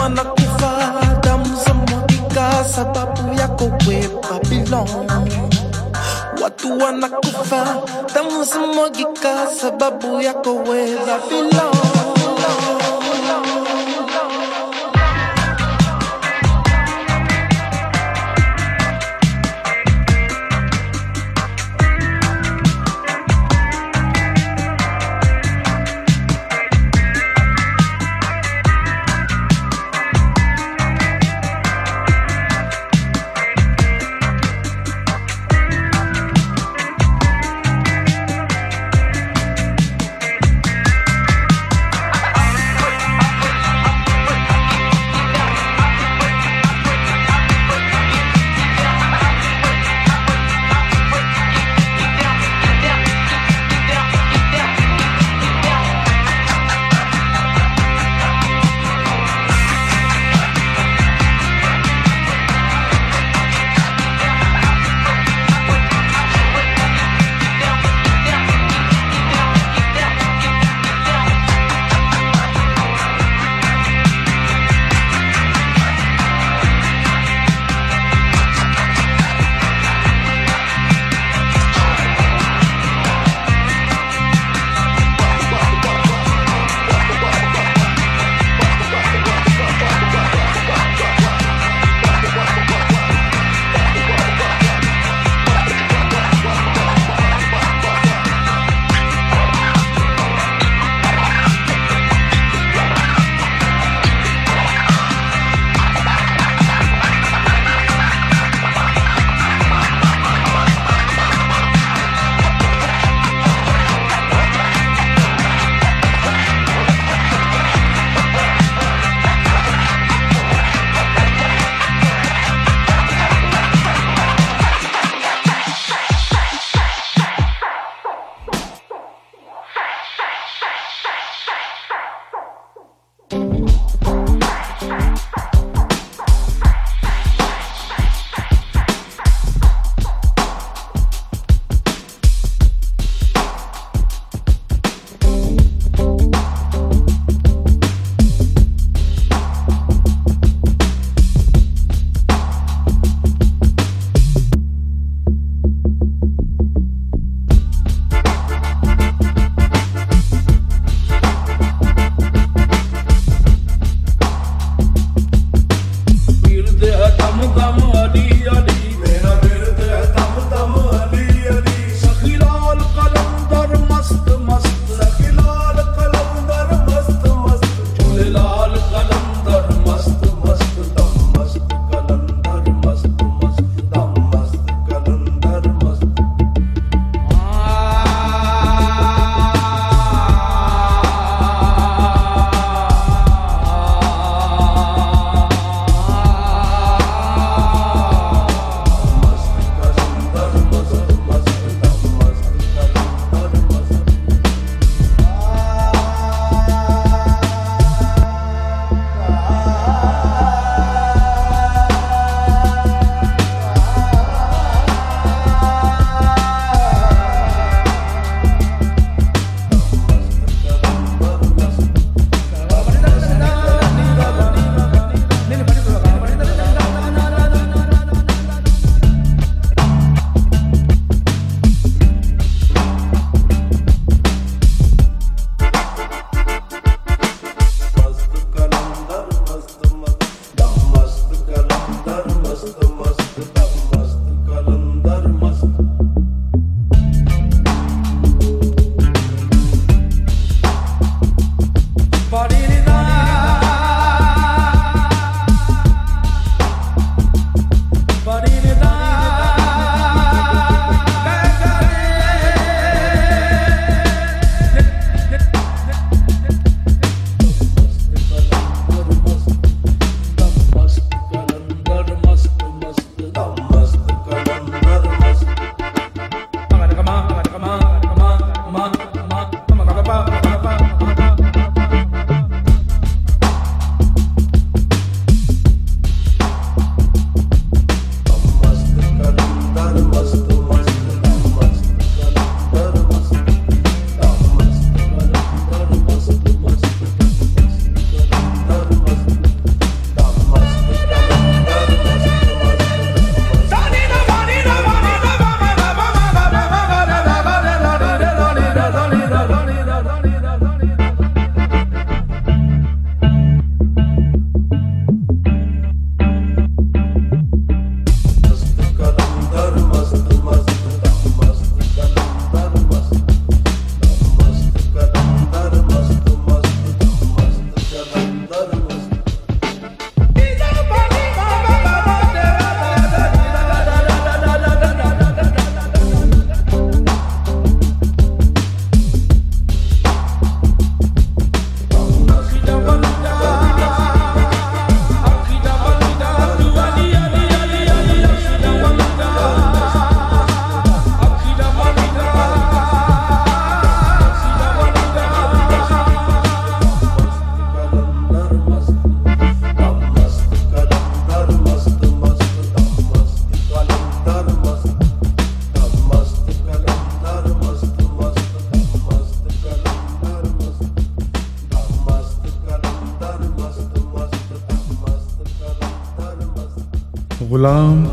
wanakufa damu za mwagika, sababu yako we Babylon. Watu wanakufa damu za mwagika, sababu yako we belong.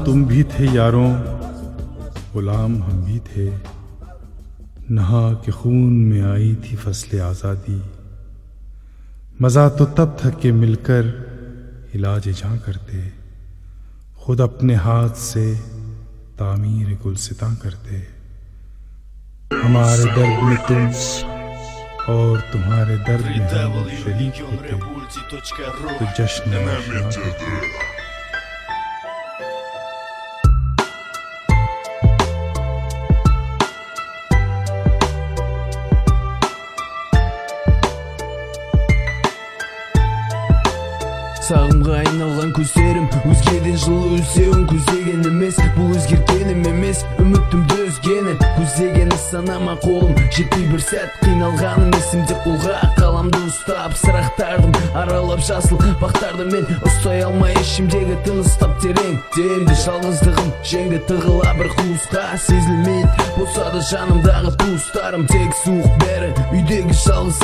तुम भी थे यारों, गुलाम हम भी थे। नहा के खून में आई थी फ़सल आज़ादी। मज़ा तो तब था कि मिलकर इलाज जहाँ करते। खुद अपने हाथ से तामीर गुलसिता करते। हमारे दर्द में तुम और तुम्हारे दर्द में शरीक होते। तो जश्न өзгеден жылы өлсеуін көздеген емес бұл өзгергенім емес үмітімді өзгені көздегені санама қолым жетпей бір сәт қиналғаным есімде қолға қаламды ұстап сырақтардым аралап жасыл бақтарды мен ұстай алмай ішімдегі тыныстап терең демді жалғыздығым жеңді тығыла бір қуысқа сезілмейді болса да жанымдағы туыстарым тек суық бәрі үйдегі жалғыз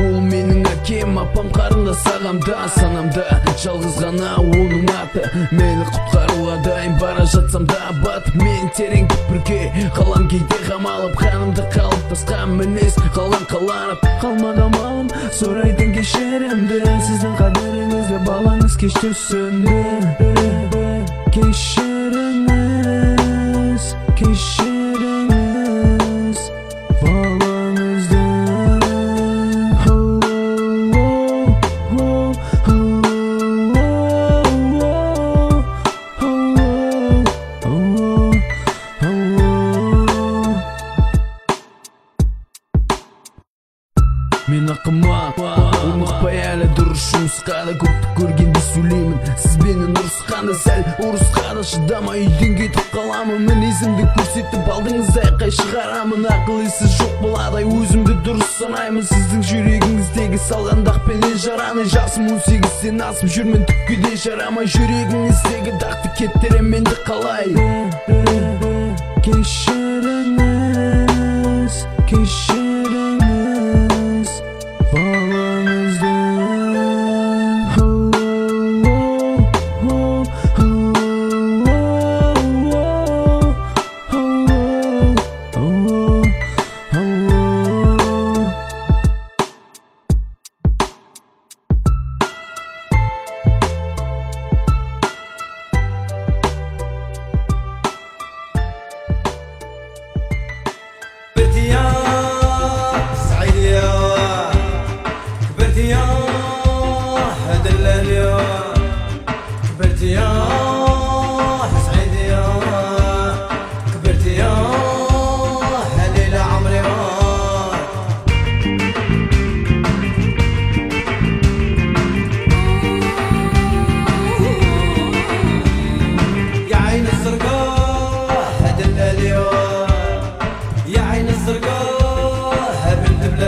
ол менің әкем апам қарындас ағамда санамда жалғыз ғана оның аты мені құтқаруға дайын бара жатсам да батып мен терең түкпірге қалам. Кейде қамалып қанымда қалыптасқан мінез қалған қаланып қалмады амалым. Сұрайтын кешірімді сіздің қадіріңізді балаңыз кеш түсінді кешіріңіз кешіріңіз асып жүрмін түкке де жарамай жүрегіңіздегі дақты кетіремін енді қалай?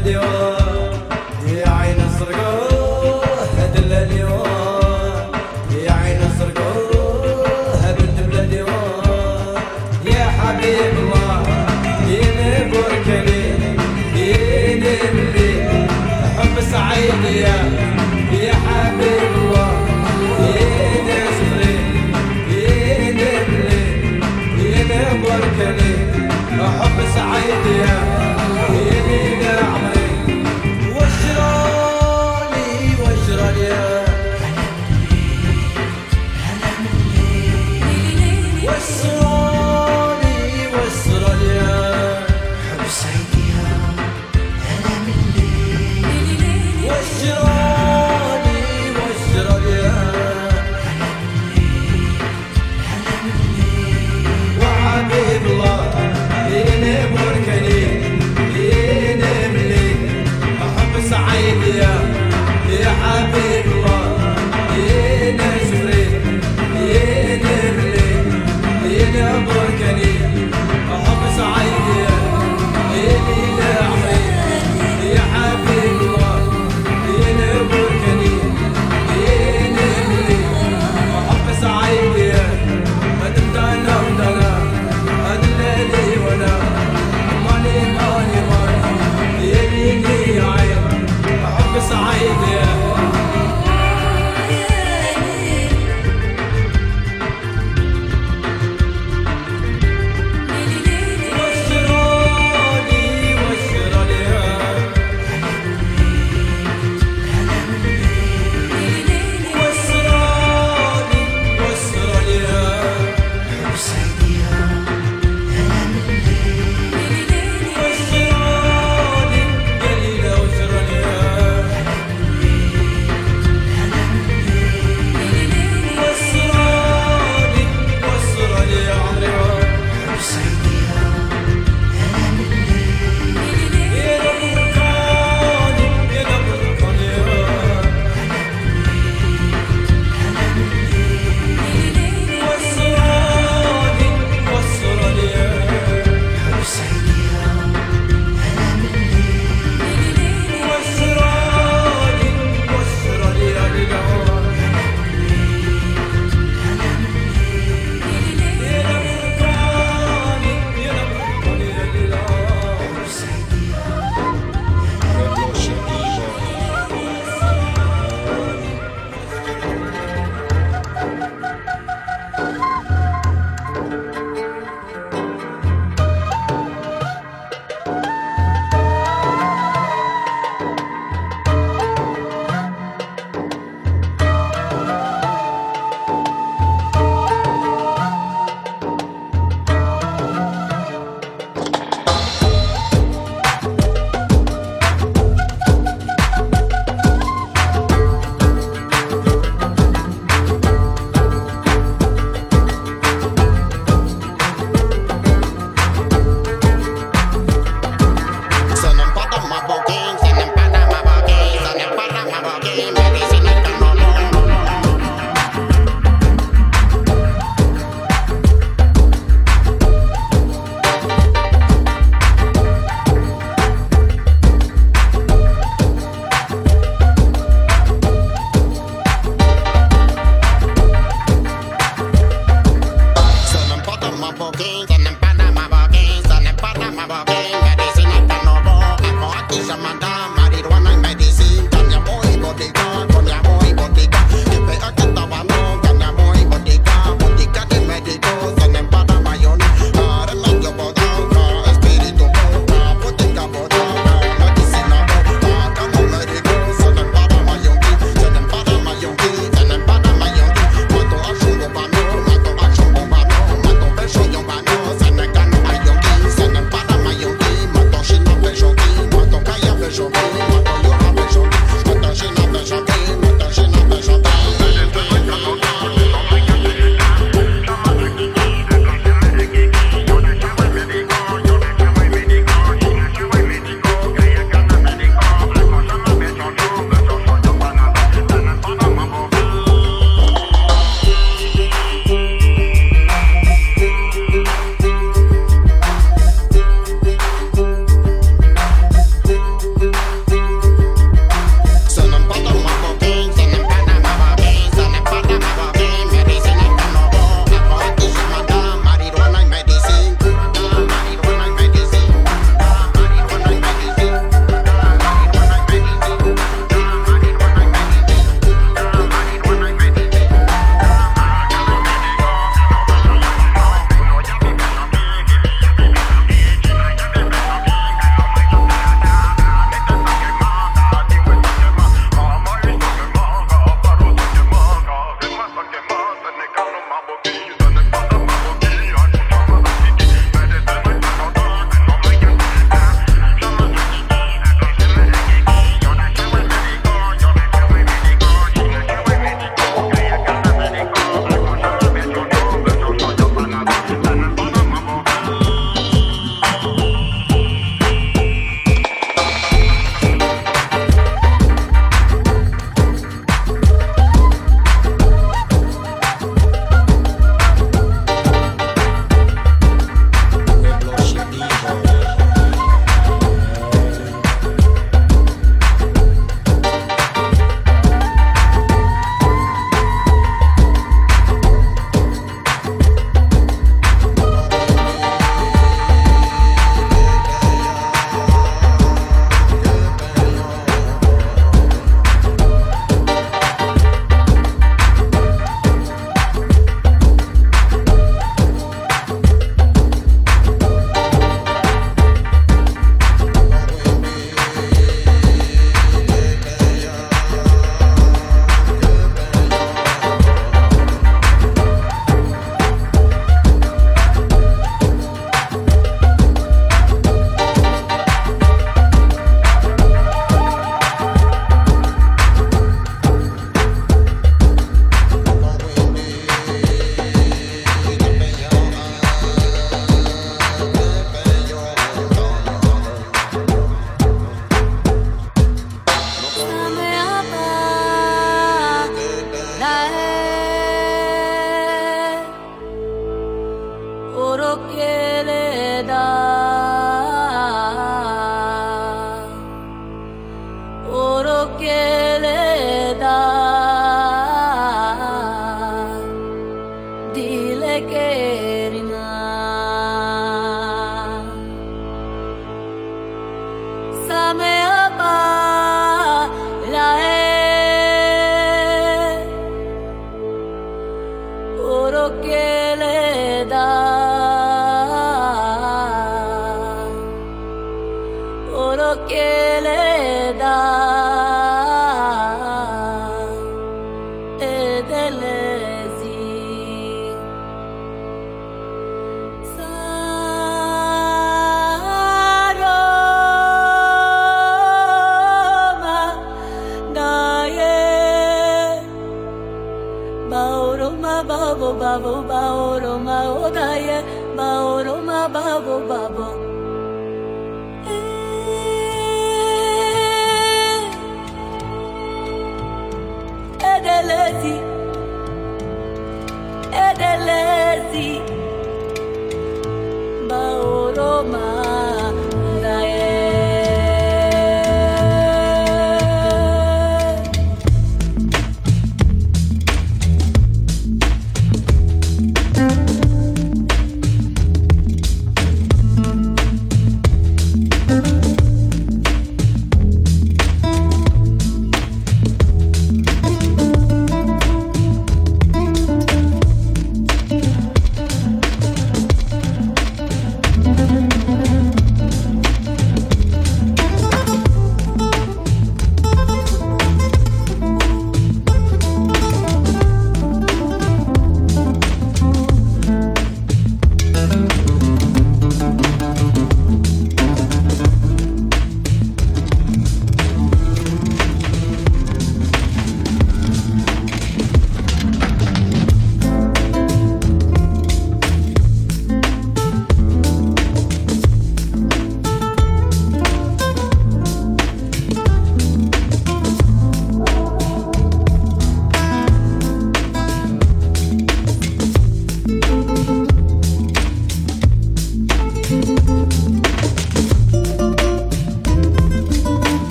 ediyor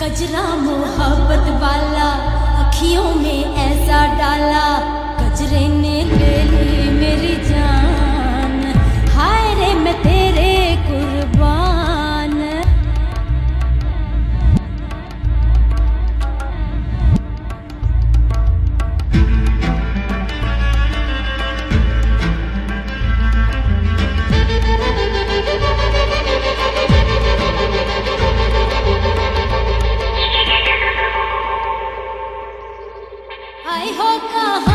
गजरा मोहब्बत वाला अखियों में ऐसा डाला गजरे like a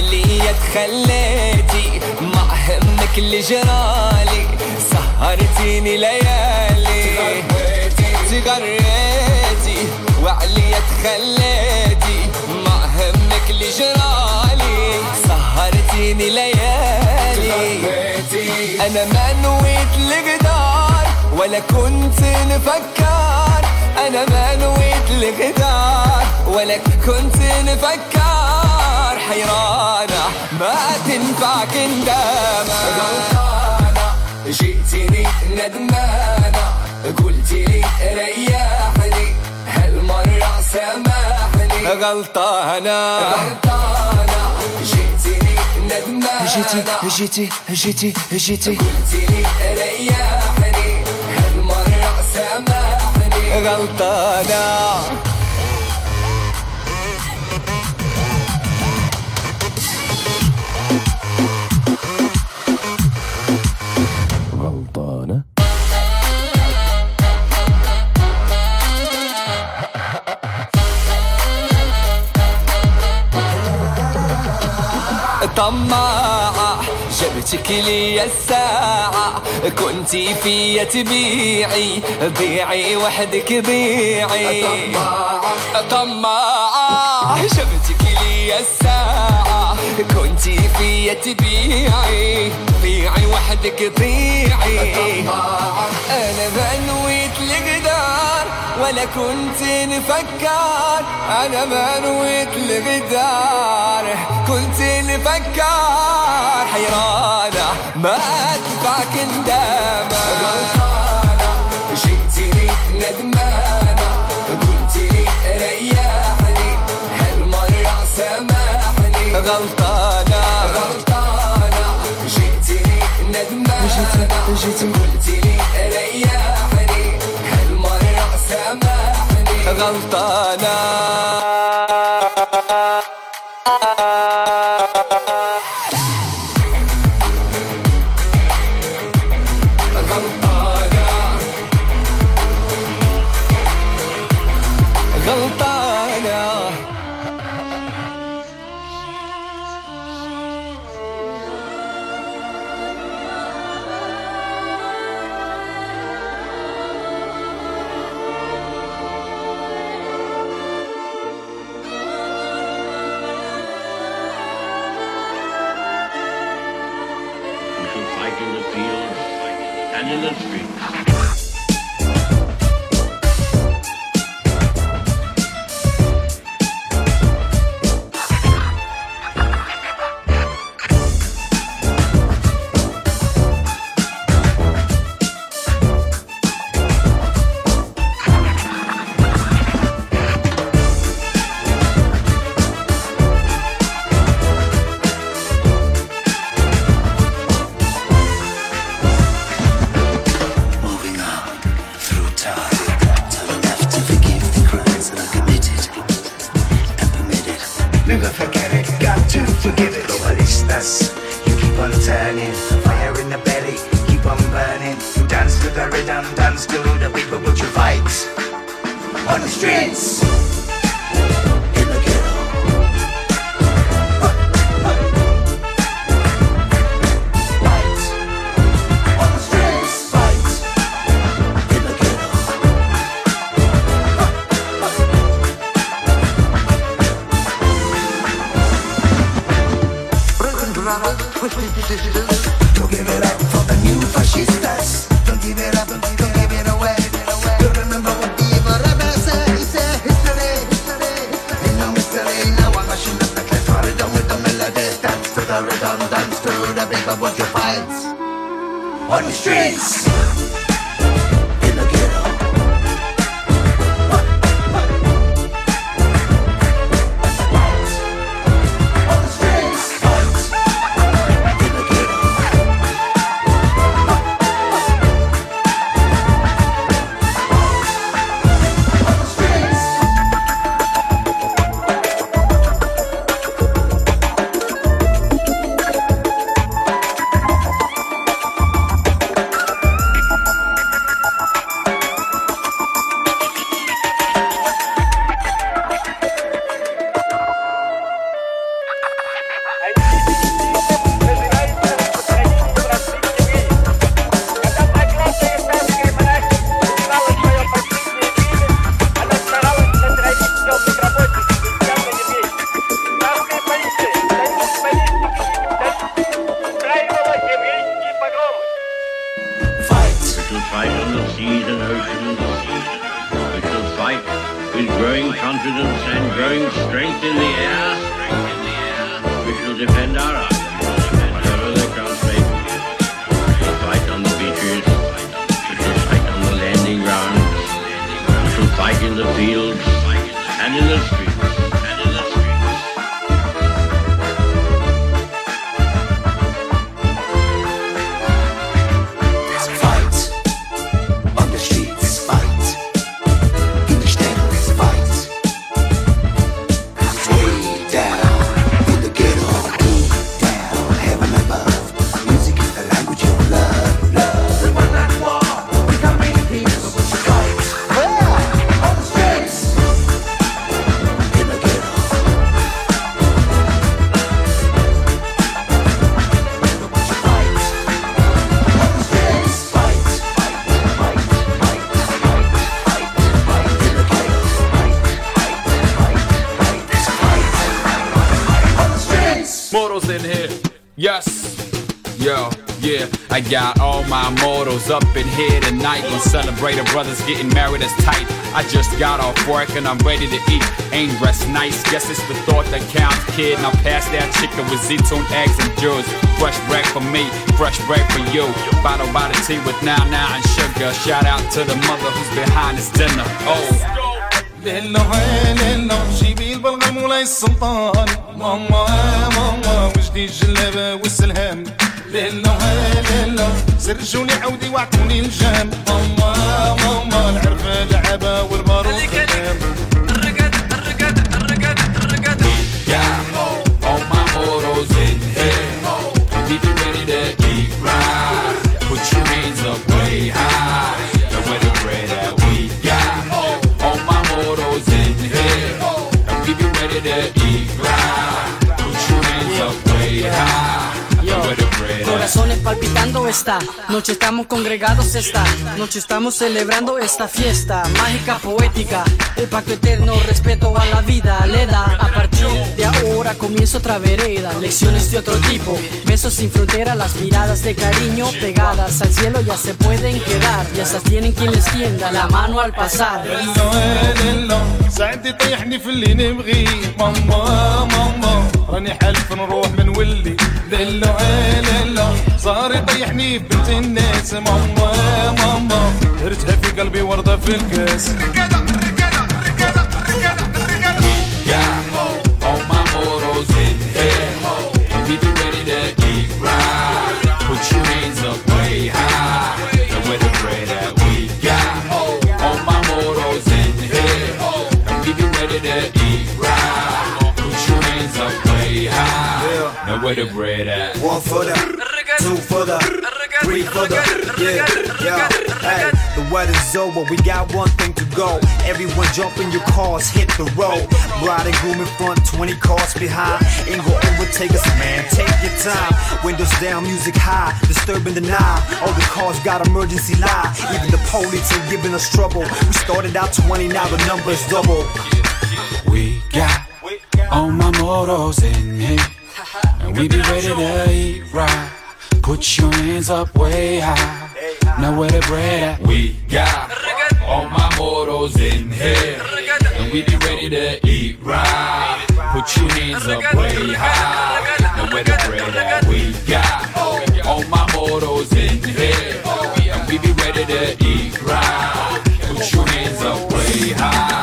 وعليا تخليتي ما همك اللي جرالي سهرتيني ليالي. تغريتي. وعليا تخليتي ما همك اللي جرالي سهرتيني ليالي. أنا ما نويت الغدار ولا كنت نفكر. أنا ما نويت الغدار ولا كنت نفكر. حيرانة ما تنفع كندامة غلطانة جئتني ندمانة. قلت لي ريحني هالمرة سامحني؟ غلطانة. غلطانة جئتني ندمانة. جيتي جيتي جيتي جيتي قلت لي ريحني هالمرة سامحني؟ غلطانة. طماعة جبتك لي الساعة كنتي فيا تبيعي بيعي وحدك بيعي. طماعة طماعة جبتك لي الساعة كنتي فيا تبيعي بيعي وحدك بيعي. طماعة أنا بنويت لك ولا كنت نفكر أنا ما نويت لغدار. كنت نفكر حيرانة ما ادفعك ندامة غلطانة جيت لي ندمانة قلت لي ريحني هالمرة سامحني؟ غلطانة غلطانة جيت لي ندمانة قلت لي غلطانه this is mortals up in here tonight. Gonna celebrate a brother's getting married as tight. I just got off work and I'm ready to eat. Ain't dressed nice, guess it's the thought that counts, kid. Now pass that chicken with zitoon eggs and juice. Fresh bread for me, fresh bread for you. Bottle by the tea with now now and sugar. Shout out to the mother who's behind this dinner. Oh. ليلو هاي ليلو جيبي البلغم ولاي السلطان ماما ماما وجدي الجلابة والسلهام هاي ليلو سرجوني عودي واعطوني الجام ماما ماما العرفة لعبة والبارود كلام esta noche estamos congregados esta noche estamos celebrando esta fiesta. Mágica poética. El pacto eterno respeto a la vida. Le da a partir de ahora comienzo otra vereda. Lecciones de otro tipo. Besos sin frontera las miradas de cariño pegadas al cielo ya se pueden quedar. Y hasta tienen quien les tienda la mano al pasar راني حالف نروح من ولي ليلو ليلو صار يطيحني بنت الناس. ماما ماما. هرتها في قلبي وردة في الكاس. Now where at? One for the, two for the, three for the, yeah, yeah. Hey, the weather's over, we got one thing to go. Everyone jump in your cars, hit the road. Bride and groom in front, 20 cars behind. Ain't gonna overtake us, man. Take your time. Windows down, music high, disturbing the night. All the cars got emergency light. Even the police ain't giving us trouble. We started out 20, now the number's double. We got all my mortals in here. We be ready to eat right. Put your hands up way high. Now where the bread at? We got all my mortals in here. And we be ready to eat right. Put your hands up way high. Now where the bread at? We got all my mortals in here. And we be ready to eat right. Put your hands up way high.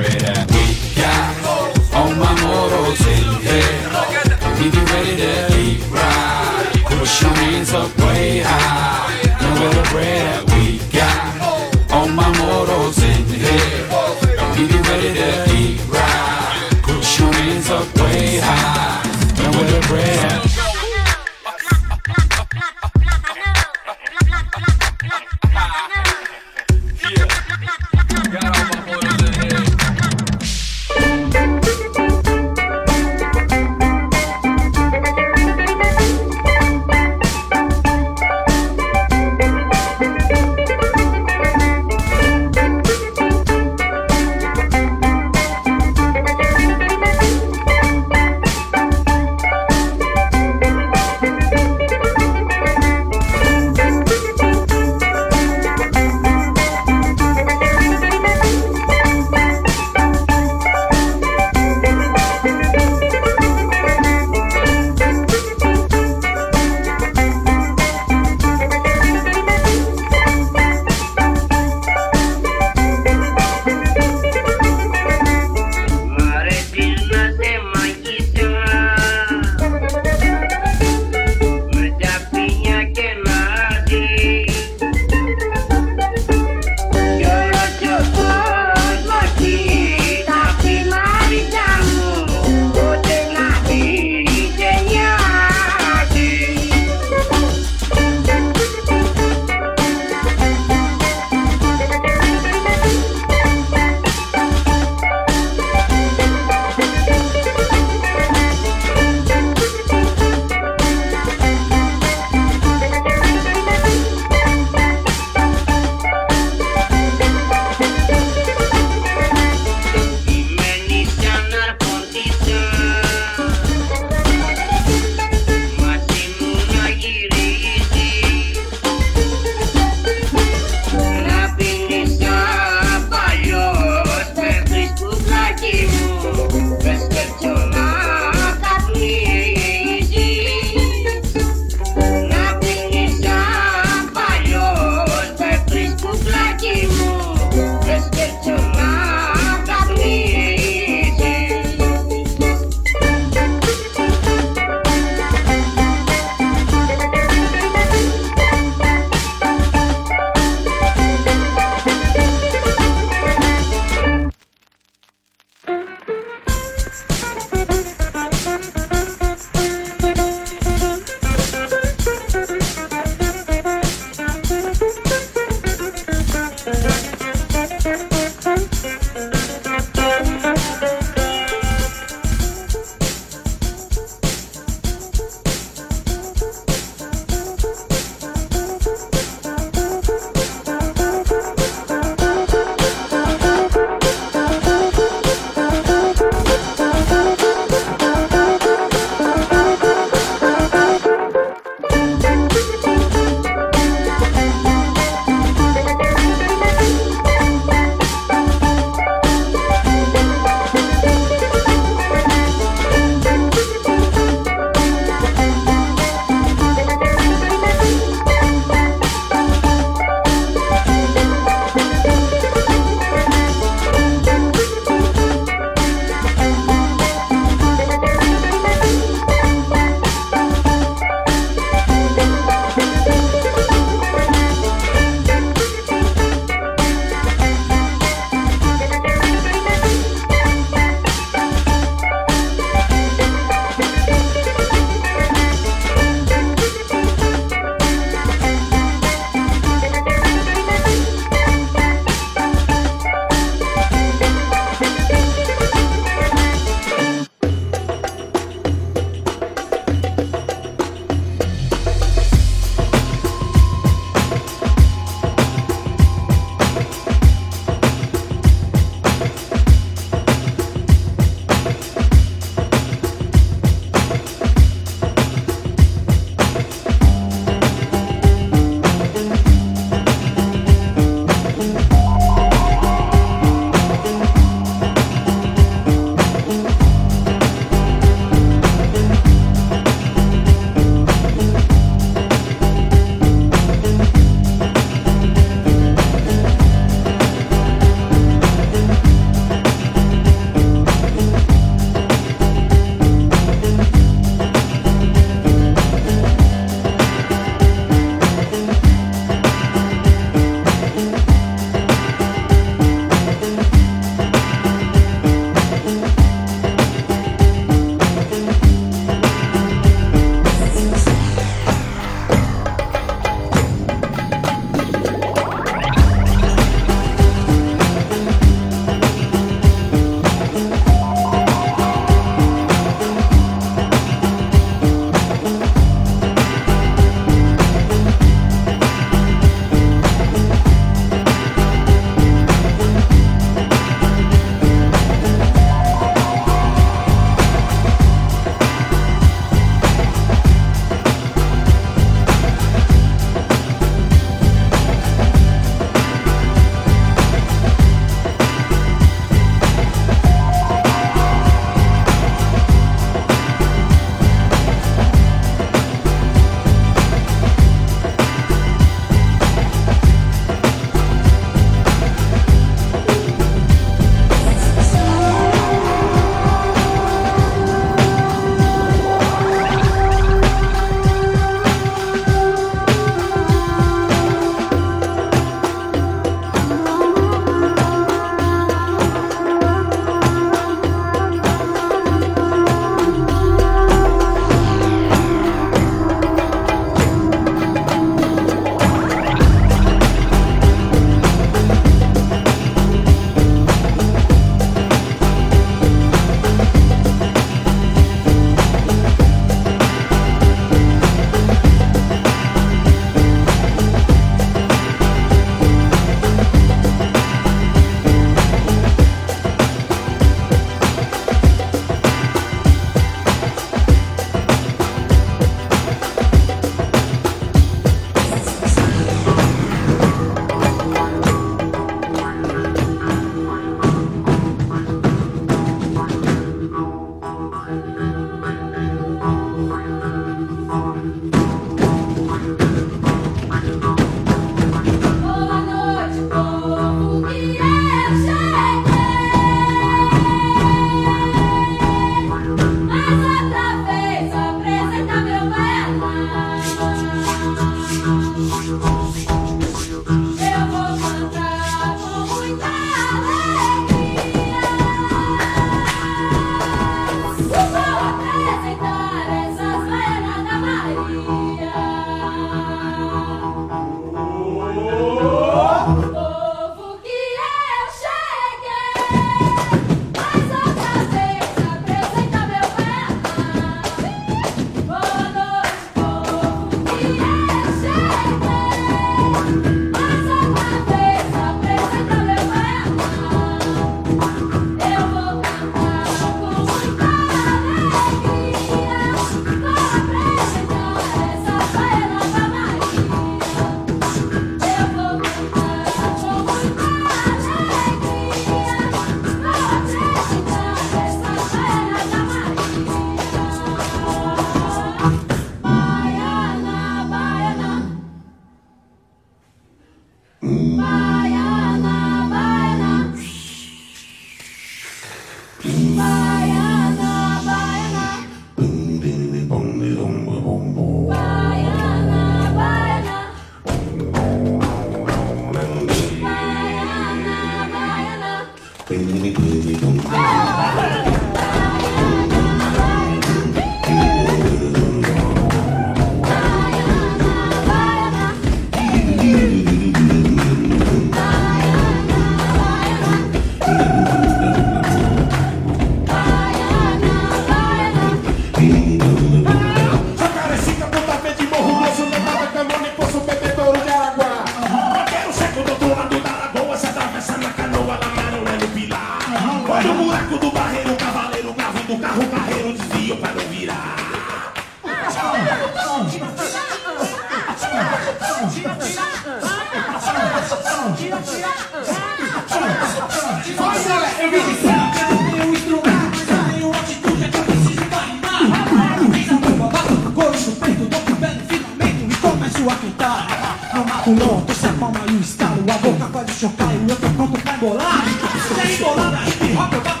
enrolar Não mato não, tu se safão, e o estalo. A boca quase chocar e o outro pronto pra embolar. Se é embolada, hip hop eu bato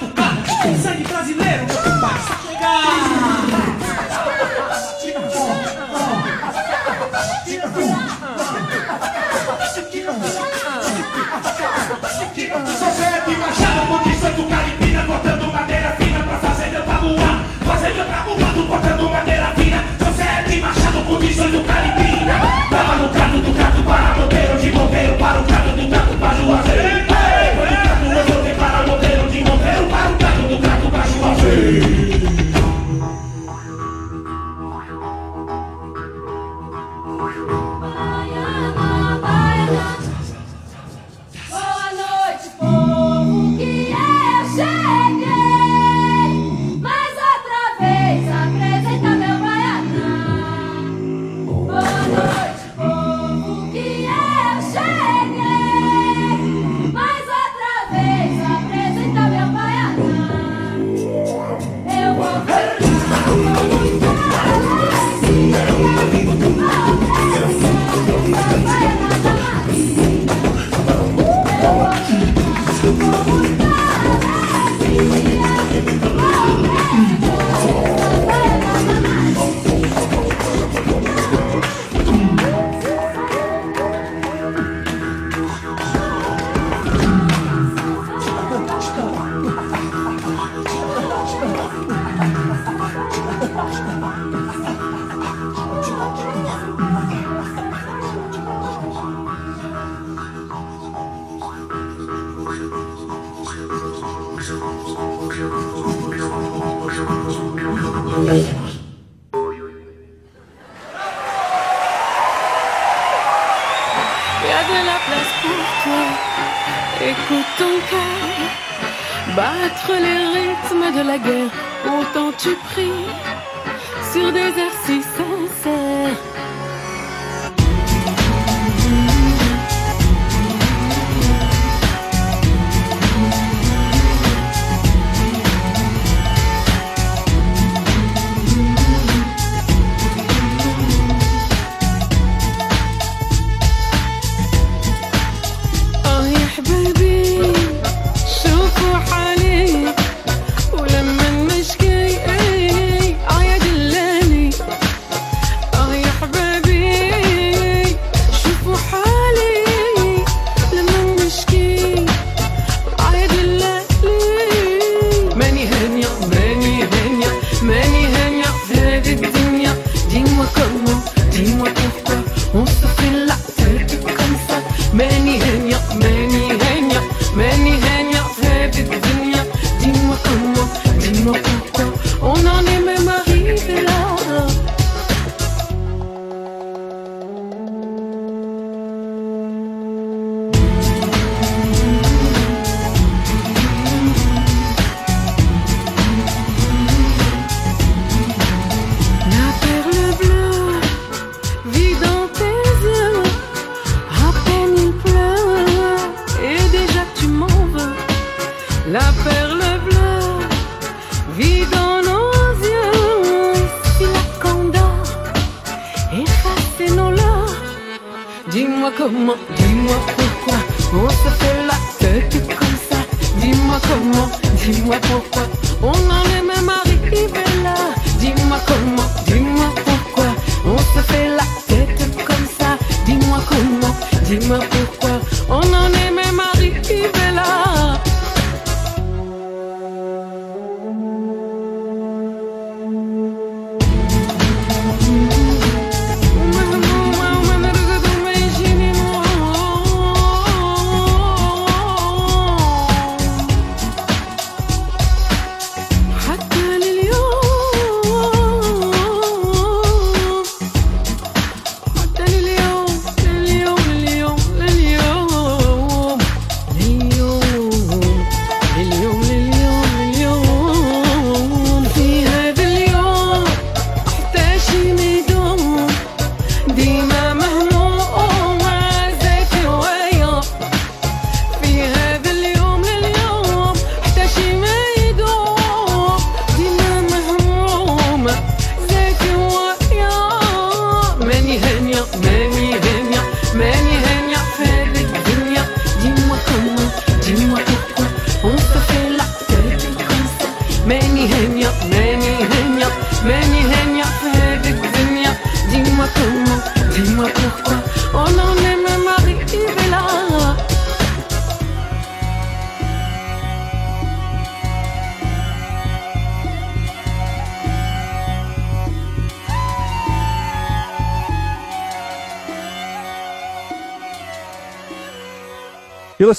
Battre les rythmes de la guerre, autant tu pries. Sur des airs si é pouco. Uma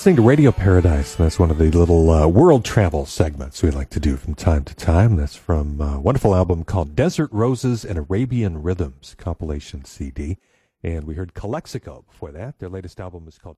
listening to Radio Paradise, and that's one of the little uh, world travel segments we like to do from time to time. That's from a wonderful album called Desert Roses and Arabian Rhythms compilation CD. And we heard Calexico before that. Their latest album is called